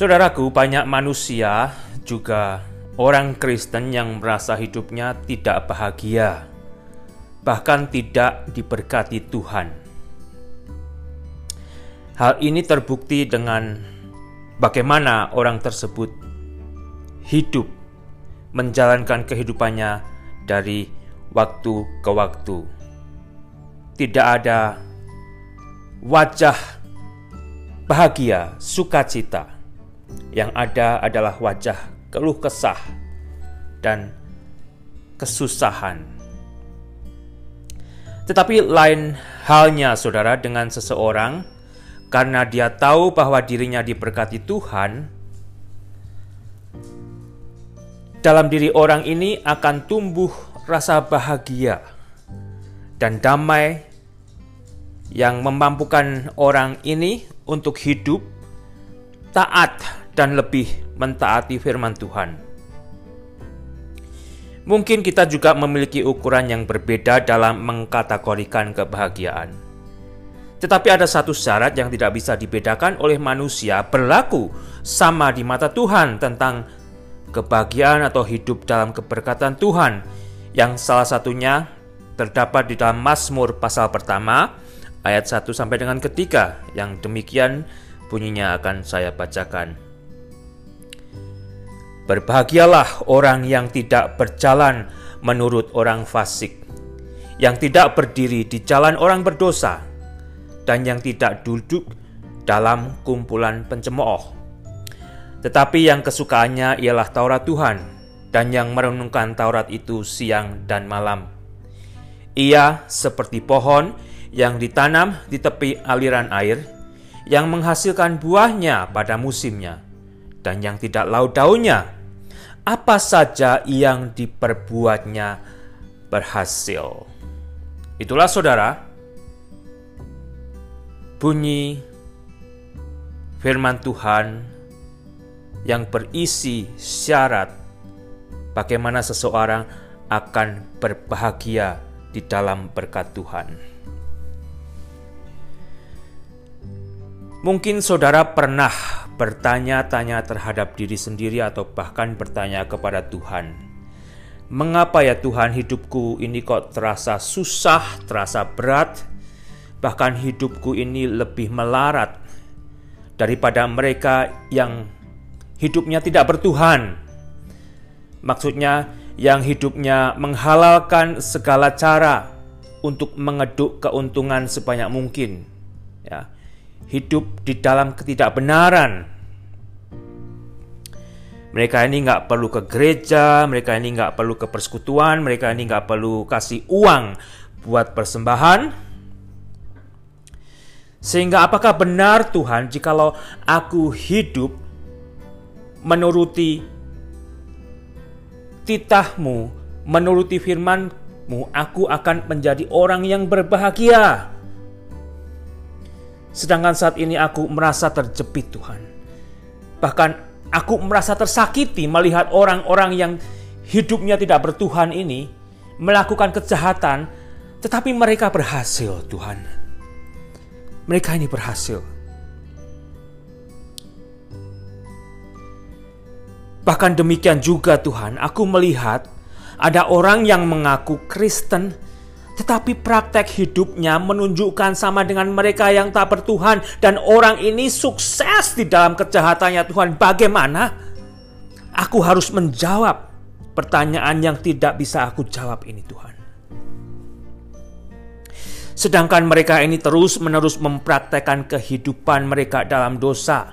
Saudaraku, banyak manusia juga orang Kristen yang merasa hidupnya tidak bahagia, bahkan tidak diberkati Tuhan. Hal ini terbukti dengan bagaimana orang tersebut hidup menjalankan kehidupannya dari waktu ke waktu. Tidak ada wajah bahagia, sukacita yang ada adalah wajah keluh kesah dan kesusahan. Tetapi lain halnya saudara dengan seseorang karena dia tahu bahwa dirinya diberkati Tuhan, dalam diri orang ini akan tumbuh rasa bahagia dan damai yang memampukan orang ini untuk hidup taat dan lebih mentaati firman Tuhan. Mungkin kita juga memiliki ukuran yang berbeda dalam mengkategorikan kebahagiaan. Tetapi ada satu syarat yang tidak bisa dibedakan oleh manusia berlaku sama di mata Tuhan tentang kebahagiaan atau hidup dalam keberkatan Tuhan yang salah satunya terdapat di dalam Mazmur pasal pertama ayat 1 sampai dengan ketiga yang demikian bunyinya akan saya bacakan. Berbahagialah orang yang tidak berjalan menurut orang fasik, yang tidak berdiri di jalan orang berdosa, dan yang tidak duduk dalam kumpulan pencemooh. Tetapi yang kesukaannya ialah Taurat Tuhan, dan yang merenungkan Taurat itu siang dan malam. Ia seperti pohon yang ditanam di tepi aliran air, yang menghasilkan buahnya pada musimnya, dan yang tidak laut daunnya, apa saja yang diperbuatnya berhasil. Itulah saudara, bunyi firman Tuhan yang berisi syarat bagaimana seseorang akan berbahagia di dalam berkat Tuhan. Mungkin saudara pernah bertanya-tanya terhadap diri sendiri atau bahkan bertanya kepada Tuhan. Mengapa ya Tuhan hidupku ini kok terasa susah, terasa berat, bahkan hidupku ini lebih melarat daripada mereka yang hidupnya tidak bertuhan. Maksudnya yang hidupnya menghalalkan segala cara untuk mengeduk keuntungan sebanyak mungkin. Ya, hidup di dalam ketidakbenaran. Mereka ini nggak perlu ke gereja, mereka ini nggak perlu ke persekutuan, mereka ini nggak perlu kasih uang buat persembahan. Sehingga apakah benar Tuhan jikalau aku hidup menuruti titahmu, menuruti firmanmu, aku akan menjadi orang yang berbahagia. Sedangkan saat ini aku merasa terjepit Tuhan. Bahkan aku merasa tersakiti melihat orang-orang yang hidupnya tidak bertuhan ini melakukan kejahatan, tetapi mereka berhasil Tuhan. Mereka ini berhasil. Bahkan demikian juga Tuhan, aku melihat ada orang yang mengaku Kristen, tetapi praktek hidupnya menunjukkan sama dengan mereka yang tak bertuhan dan orang ini sukses di dalam kejahatannya Tuhan. Bagaimana? Aku harus menjawab pertanyaan yang tidak bisa aku jawab ini Tuhan. Sedangkan mereka ini terus-menerus mempraktekkan kehidupan mereka dalam dosa.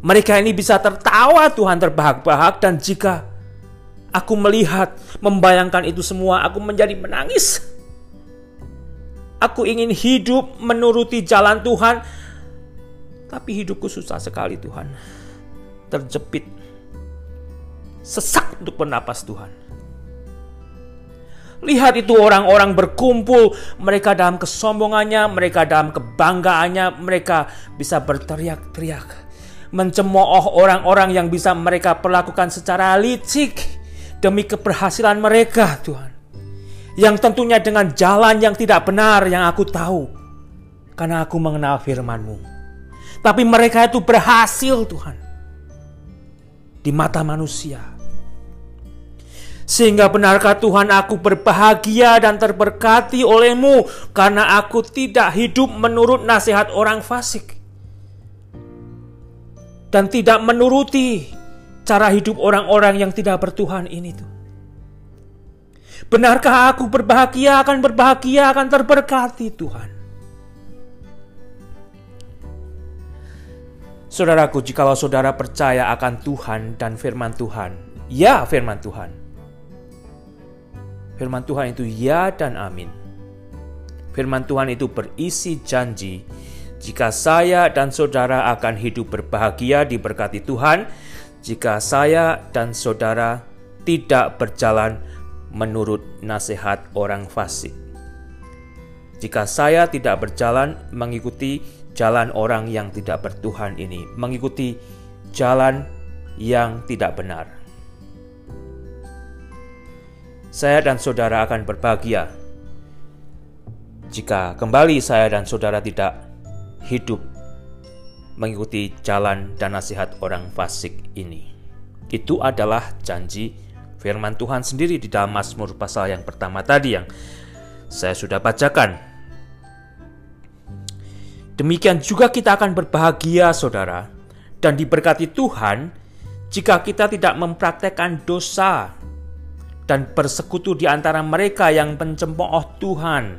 Mereka ini bisa tertawa Tuhan terbahak-bahak dan jika aku melihat, membayangkan itu semua, aku menjadi menangis. Aku ingin hidup menuruti jalan Tuhan, tapi hidupku susah sekali Tuhan. Terjepit, sesak untuk bernapas Tuhan. Lihat itu orang-orang berkumpul, mereka dalam kesombongannya, mereka dalam kebanggaannya, mereka bisa berteriak-teriak. Mencemooh orang-orang yang bisa mereka perlakukan secara licik demi keberhasilan mereka Tuhan yang tentunya dengan jalan yang tidak benar yang aku tahu karena aku mengenal firman-Mu. Tapi mereka itu berhasil Tuhan. di mata manusia. Sehingga benarkah Tuhan aku berbahagia dan terberkati olehmu karena aku tidak hidup menurut nasihat orang fasik dan tidak menuruti cara hidup orang-orang yang tidak bertuhan ini tuh. Benarkah aku berbahagia akan berbahagia akan terberkati Tuhan? Saudaraku, jikalau saudara percaya akan Tuhan dan firman Tuhan, ya firman Tuhan. Firman Tuhan itu ya dan amin. Firman Tuhan itu berisi janji jika saya dan saudara akan hidup berbahagia diberkati Tuhan, jika saya dan saudara tidak berjalan menurut nasihat orang fasik. Jika saya tidak berjalan mengikuti jalan orang yang tidak bertuhan ini, mengikuti jalan yang tidak benar. Saya dan saudara akan berbahagia jika kembali saya dan saudara tidak hidup mengikuti jalan dan nasihat orang fasik ini. Itu adalah janji firman Tuhan sendiri di dalam Mazmur pasal yang pertama tadi yang saya sudah bacakan Demikian juga kita akan berbahagia, saudara, dan diberkati Tuhan jika kita tidak mempraktekkan dosa dan bersekutu di antara mereka yang mencemooh Tuhan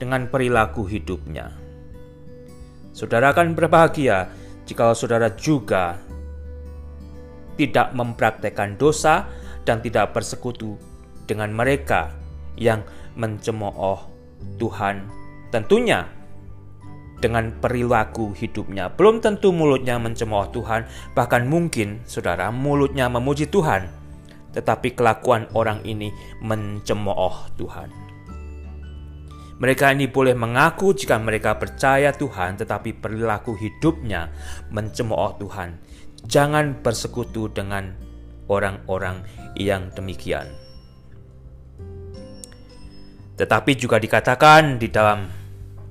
dengan perilaku hidupnya. Saudara akan berbahagia jika saudara juga tidak mempraktekkan dosa dan tidak bersekutu dengan mereka yang mencemooh Tuhan. Tentunya dengan perilaku hidupnya. Belum tentu mulutnya mencemooh Tuhan, bahkan mungkin saudara mulutnya memuji Tuhan, tetapi kelakuan orang ini mencemooh Tuhan. Mereka ini boleh mengaku jika mereka percaya Tuhan, tetapi perilaku hidupnya mencemooh Tuhan. Jangan bersekutu dengan orang-orang yang demikian. Tetapi juga dikatakan di dalam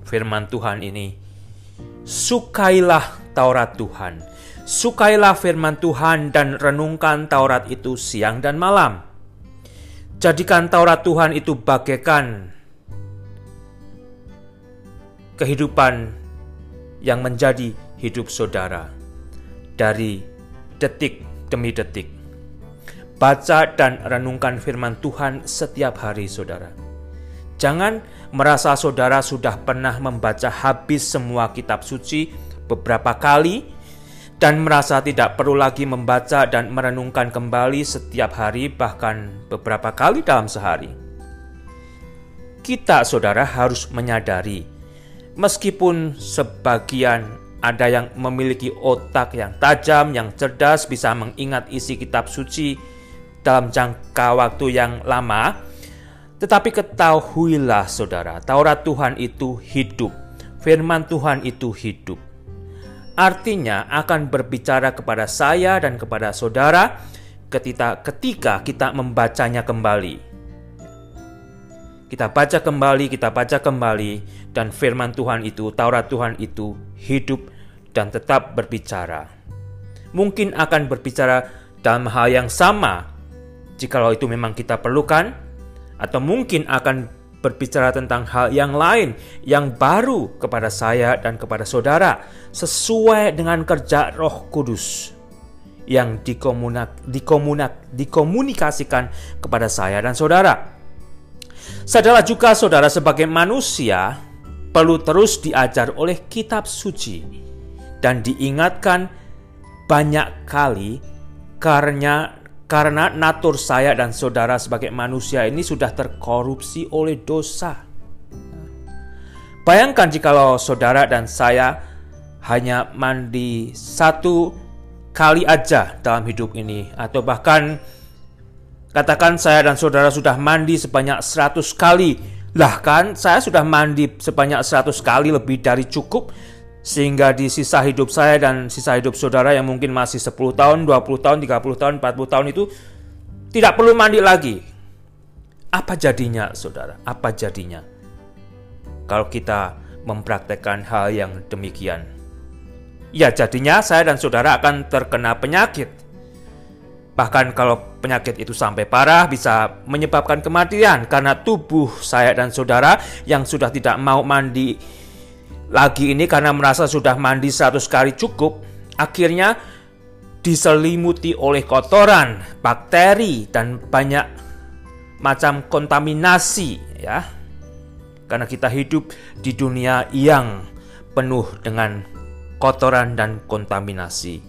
firman Tuhan ini, Sukailah Taurat Tuhan, sukailah firman Tuhan dan renungkan Taurat itu siang dan malam. Jadikan Taurat Tuhan itu bagaikan kehidupan yang menjadi hidup saudara dari detik demi detik. Baca dan renungkan firman Tuhan setiap hari saudara Jangan merasa saudara sudah pernah membaca habis semua kitab suci beberapa kali dan merasa tidak perlu lagi membaca dan merenungkan kembali setiap hari, bahkan beberapa kali dalam sehari. Kita, saudara, harus menyadari, meskipun sebagian ada yang memiliki otak yang tajam, yang cerdas, bisa mengingat isi kitab suci dalam jangka waktu yang lama, tetapi ketahuilah saudara, Taurat Tuhan itu hidup, firman Tuhan itu hidup. Artinya akan berbicara kepada saya dan kepada saudara ketika, ketika kita membacanya kembali. Kita baca kembali, kita baca kembali, dan firman Tuhan itu, Taurat Tuhan itu hidup dan tetap berbicara. Mungkin akan berbicara dalam hal yang sama, jikalau itu memang kita perlukan, atau mungkin akan berbicara tentang hal yang lain yang baru kepada saya dan kepada saudara sesuai dengan kerja Roh Kudus yang dikomunak, dikomunak, dikomunikasikan kepada saya dan saudara. Sadarlah juga saudara sebagai manusia perlu terus diajar oleh kitab suci dan diingatkan banyak kali karena karena natur saya dan saudara sebagai manusia ini sudah terkorupsi oleh dosa. Bayangkan jikalau saudara dan saya hanya mandi satu kali aja dalam hidup ini atau bahkan katakan saya dan saudara sudah mandi sebanyak 100 kali lah kan saya sudah mandi sebanyak 100 kali lebih dari cukup sehingga di sisa hidup saya dan sisa hidup saudara yang mungkin masih 10 tahun, 20 tahun, 30 tahun, 40 tahun itu tidak perlu mandi lagi. Apa jadinya saudara? Apa jadinya? Kalau kita mempraktekkan hal yang demikian. Ya jadinya saya dan saudara akan terkena penyakit. Bahkan kalau penyakit itu sampai parah bisa menyebabkan kematian karena tubuh saya dan saudara yang sudah tidak mau mandi lagi ini karena merasa sudah mandi satu kali cukup, akhirnya diselimuti oleh kotoran, bakteri dan banyak macam kontaminasi ya. Karena kita hidup di dunia yang penuh dengan kotoran dan kontaminasi.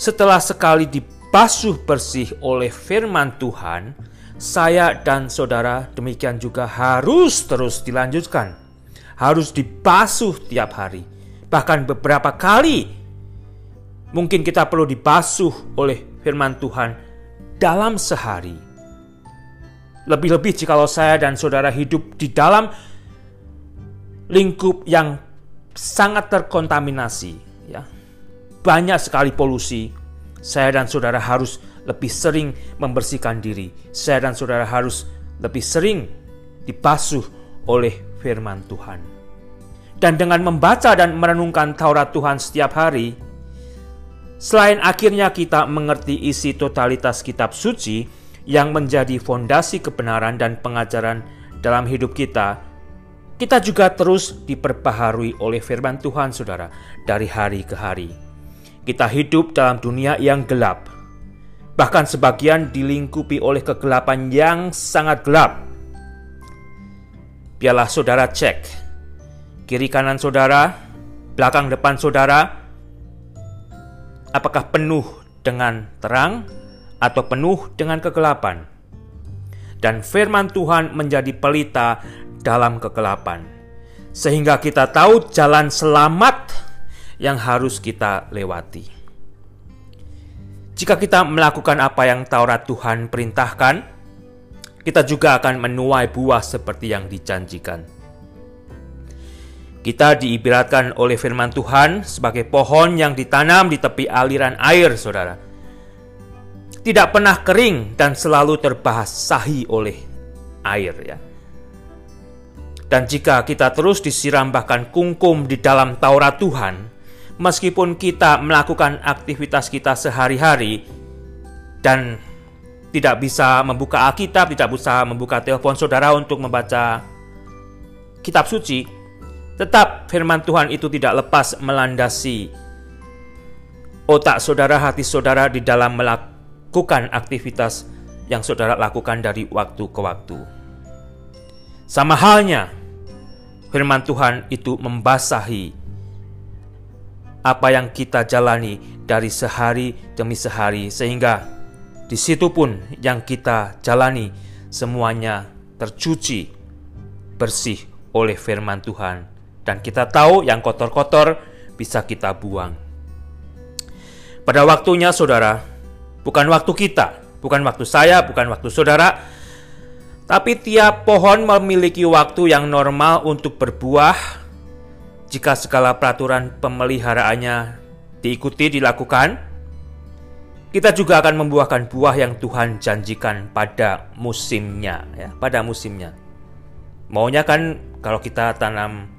Setelah sekali dibasuh bersih oleh firman Tuhan, saya dan saudara demikian juga harus terus dilanjutkan. Harus dibasuh tiap hari. Bahkan beberapa kali mungkin kita perlu dibasuh oleh firman Tuhan dalam sehari. Lebih-lebih jikalau saya dan saudara hidup di dalam lingkup yang sangat terkontaminasi, banyak sekali polusi. Saya dan saudara harus lebih sering membersihkan diri. Saya dan saudara harus lebih sering dibasuh oleh firman Tuhan. Dan dengan membaca dan merenungkan Taurat Tuhan setiap hari, selain akhirnya kita mengerti isi totalitas kitab suci yang menjadi fondasi kebenaran dan pengajaran dalam hidup kita, kita juga terus diperbaharui oleh firman Tuhan saudara dari hari ke hari. Kita hidup dalam dunia yang gelap. Bahkan sebagian dilingkupi oleh kegelapan yang sangat gelap. Biarlah saudara cek kiri kanan saudara, belakang depan saudara, apakah penuh dengan terang atau penuh dengan kegelapan. Dan firman Tuhan menjadi pelita dalam kegelapan, sehingga kita tahu jalan selamat yang harus kita lewati. Jika kita melakukan apa yang Taurat Tuhan perintahkan, kita juga akan menuai buah seperti yang dijanjikan. Kita diibaratkan oleh firman Tuhan sebagai pohon yang ditanam di tepi aliran air, saudara. Tidak pernah kering dan selalu terbasahi oleh air ya. Dan jika kita terus disiram bahkan kungkum di dalam Taurat Tuhan, meskipun kita melakukan aktivitas kita sehari-hari dan tidak bisa membuka Alkitab, tidak bisa membuka telepon saudara untuk membaca kitab suci, tetap firman Tuhan itu tidak lepas melandasi otak saudara, hati saudara di dalam melakukan aktivitas yang saudara lakukan dari waktu ke waktu. Sama halnya, firman Tuhan itu membasahi apa yang kita jalani dari sehari demi sehari sehingga di situ pun yang kita jalani semuanya tercuci bersih oleh firman Tuhan dan kita tahu yang kotor-kotor bisa kita buang. Pada waktunya saudara, bukan waktu kita, bukan waktu saya, bukan waktu saudara, tapi tiap pohon memiliki waktu yang normal untuk berbuah jika segala peraturan pemeliharaannya diikuti dilakukan, kita juga akan membuahkan buah yang Tuhan janjikan pada musimnya, ya, pada musimnya. Maunya kan kalau kita tanam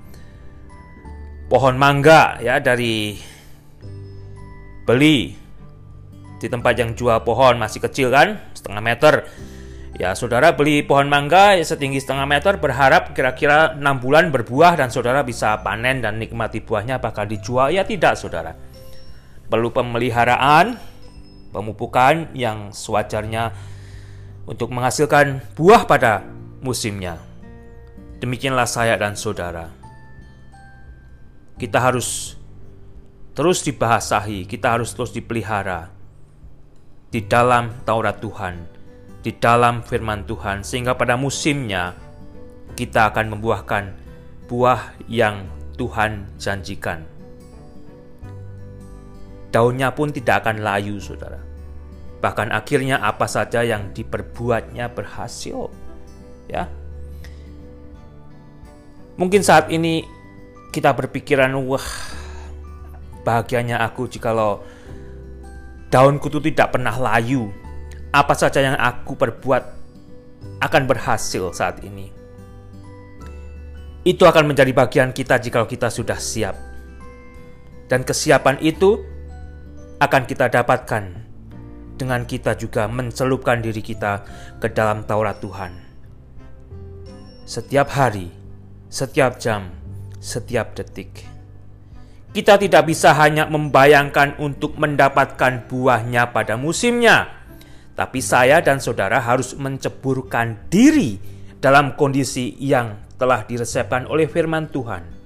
pohon mangga ya dari beli di tempat yang jual pohon masih kecil kan, setengah meter Ya, saudara beli pohon mangga setinggi setengah meter berharap kira-kira enam bulan berbuah dan saudara bisa panen dan nikmati buahnya apakah dijual? Ya tidak, saudara. Perlu pemeliharaan, pemupukan yang sewajarnya untuk menghasilkan buah pada musimnya. Demikianlah saya dan saudara. Kita harus terus dibahasahi, kita harus terus dipelihara di dalam Taurat Tuhan di dalam firman Tuhan, sehingga pada musimnya kita akan membuahkan buah yang Tuhan janjikan. Daunnya pun tidak akan layu, saudara. Bahkan akhirnya apa saja yang diperbuatnya berhasil. Ya, mungkin saat ini kita berpikiran, wah, bahagianya aku jikalau daunku itu tidak pernah layu apa saja yang aku perbuat akan berhasil saat ini. Itu akan menjadi bagian kita jika kita sudah siap. Dan kesiapan itu akan kita dapatkan dengan kita juga mencelupkan diri kita ke dalam Taurat Tuhan. Setiap hari, setiap jam, setiap detik. Kita tidak bisa hanya membayangkan untuk mendapatkan buahnya pada musimnya, tapi saya dan saudara harus menceburkan diri dalam kondisi yang telah diresepkan oleh firman Tuhan.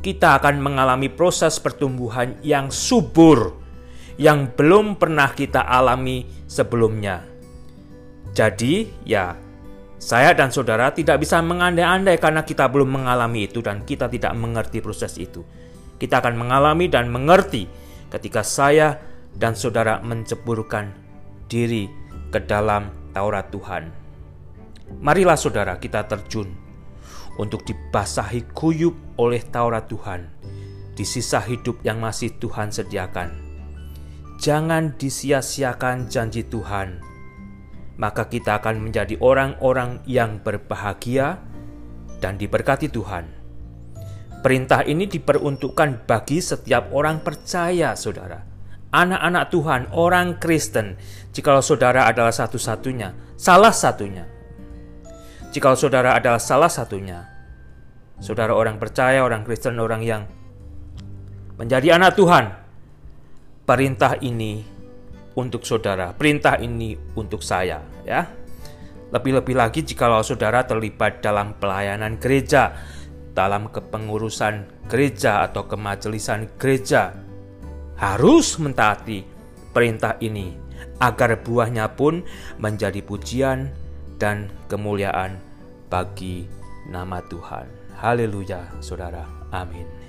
Kita akan mengalami proses pertumbuhan yang subur yang belum pernah kita alami sebelumnya. Jadi, ya, saya dan saudara tidak bisa mengandai-andai karena kita belum mengalami itu dan kita tidak mengerti proses itu. Kita akan mengalami dan mengerti ketika saya dan saudara menceburkan diri ke dalam Taurat Tuhan. Marilah saudara kita terjun untuk dibasahi kuyup oleh Taurat Tuhan di sisa hidup yang masih Tuhan sediakan. Jangan disia-siakan janji Tuhan, maka kita akan menjadi orang-orang yang berbahagia dan diberkati Tuhan. Perintah ini diperuntukkan bagi setiap orang percaya, saudara. Anak-anak Tuhan, orang Kristen, jikalau saudara adalah satu-satunya, salah satunya. Jikalau saudara adalah salah satunya, saudara orang percaya, orang Kristen, orang yang menjadi anak Tuhan, perintah ini untuk saudara, perintah ini untuk saya, ya. Lebih-lebih lagi jikalau saudara terlibat dalam pelayanan gereja, dalam kepengurusan gereja atau kemajelisan gereja harus mentaati perintah ini agar buahnya pun menjadi pujian dan kemuliaan bagi nama Tuhan. Haleluya, saudara. Amin.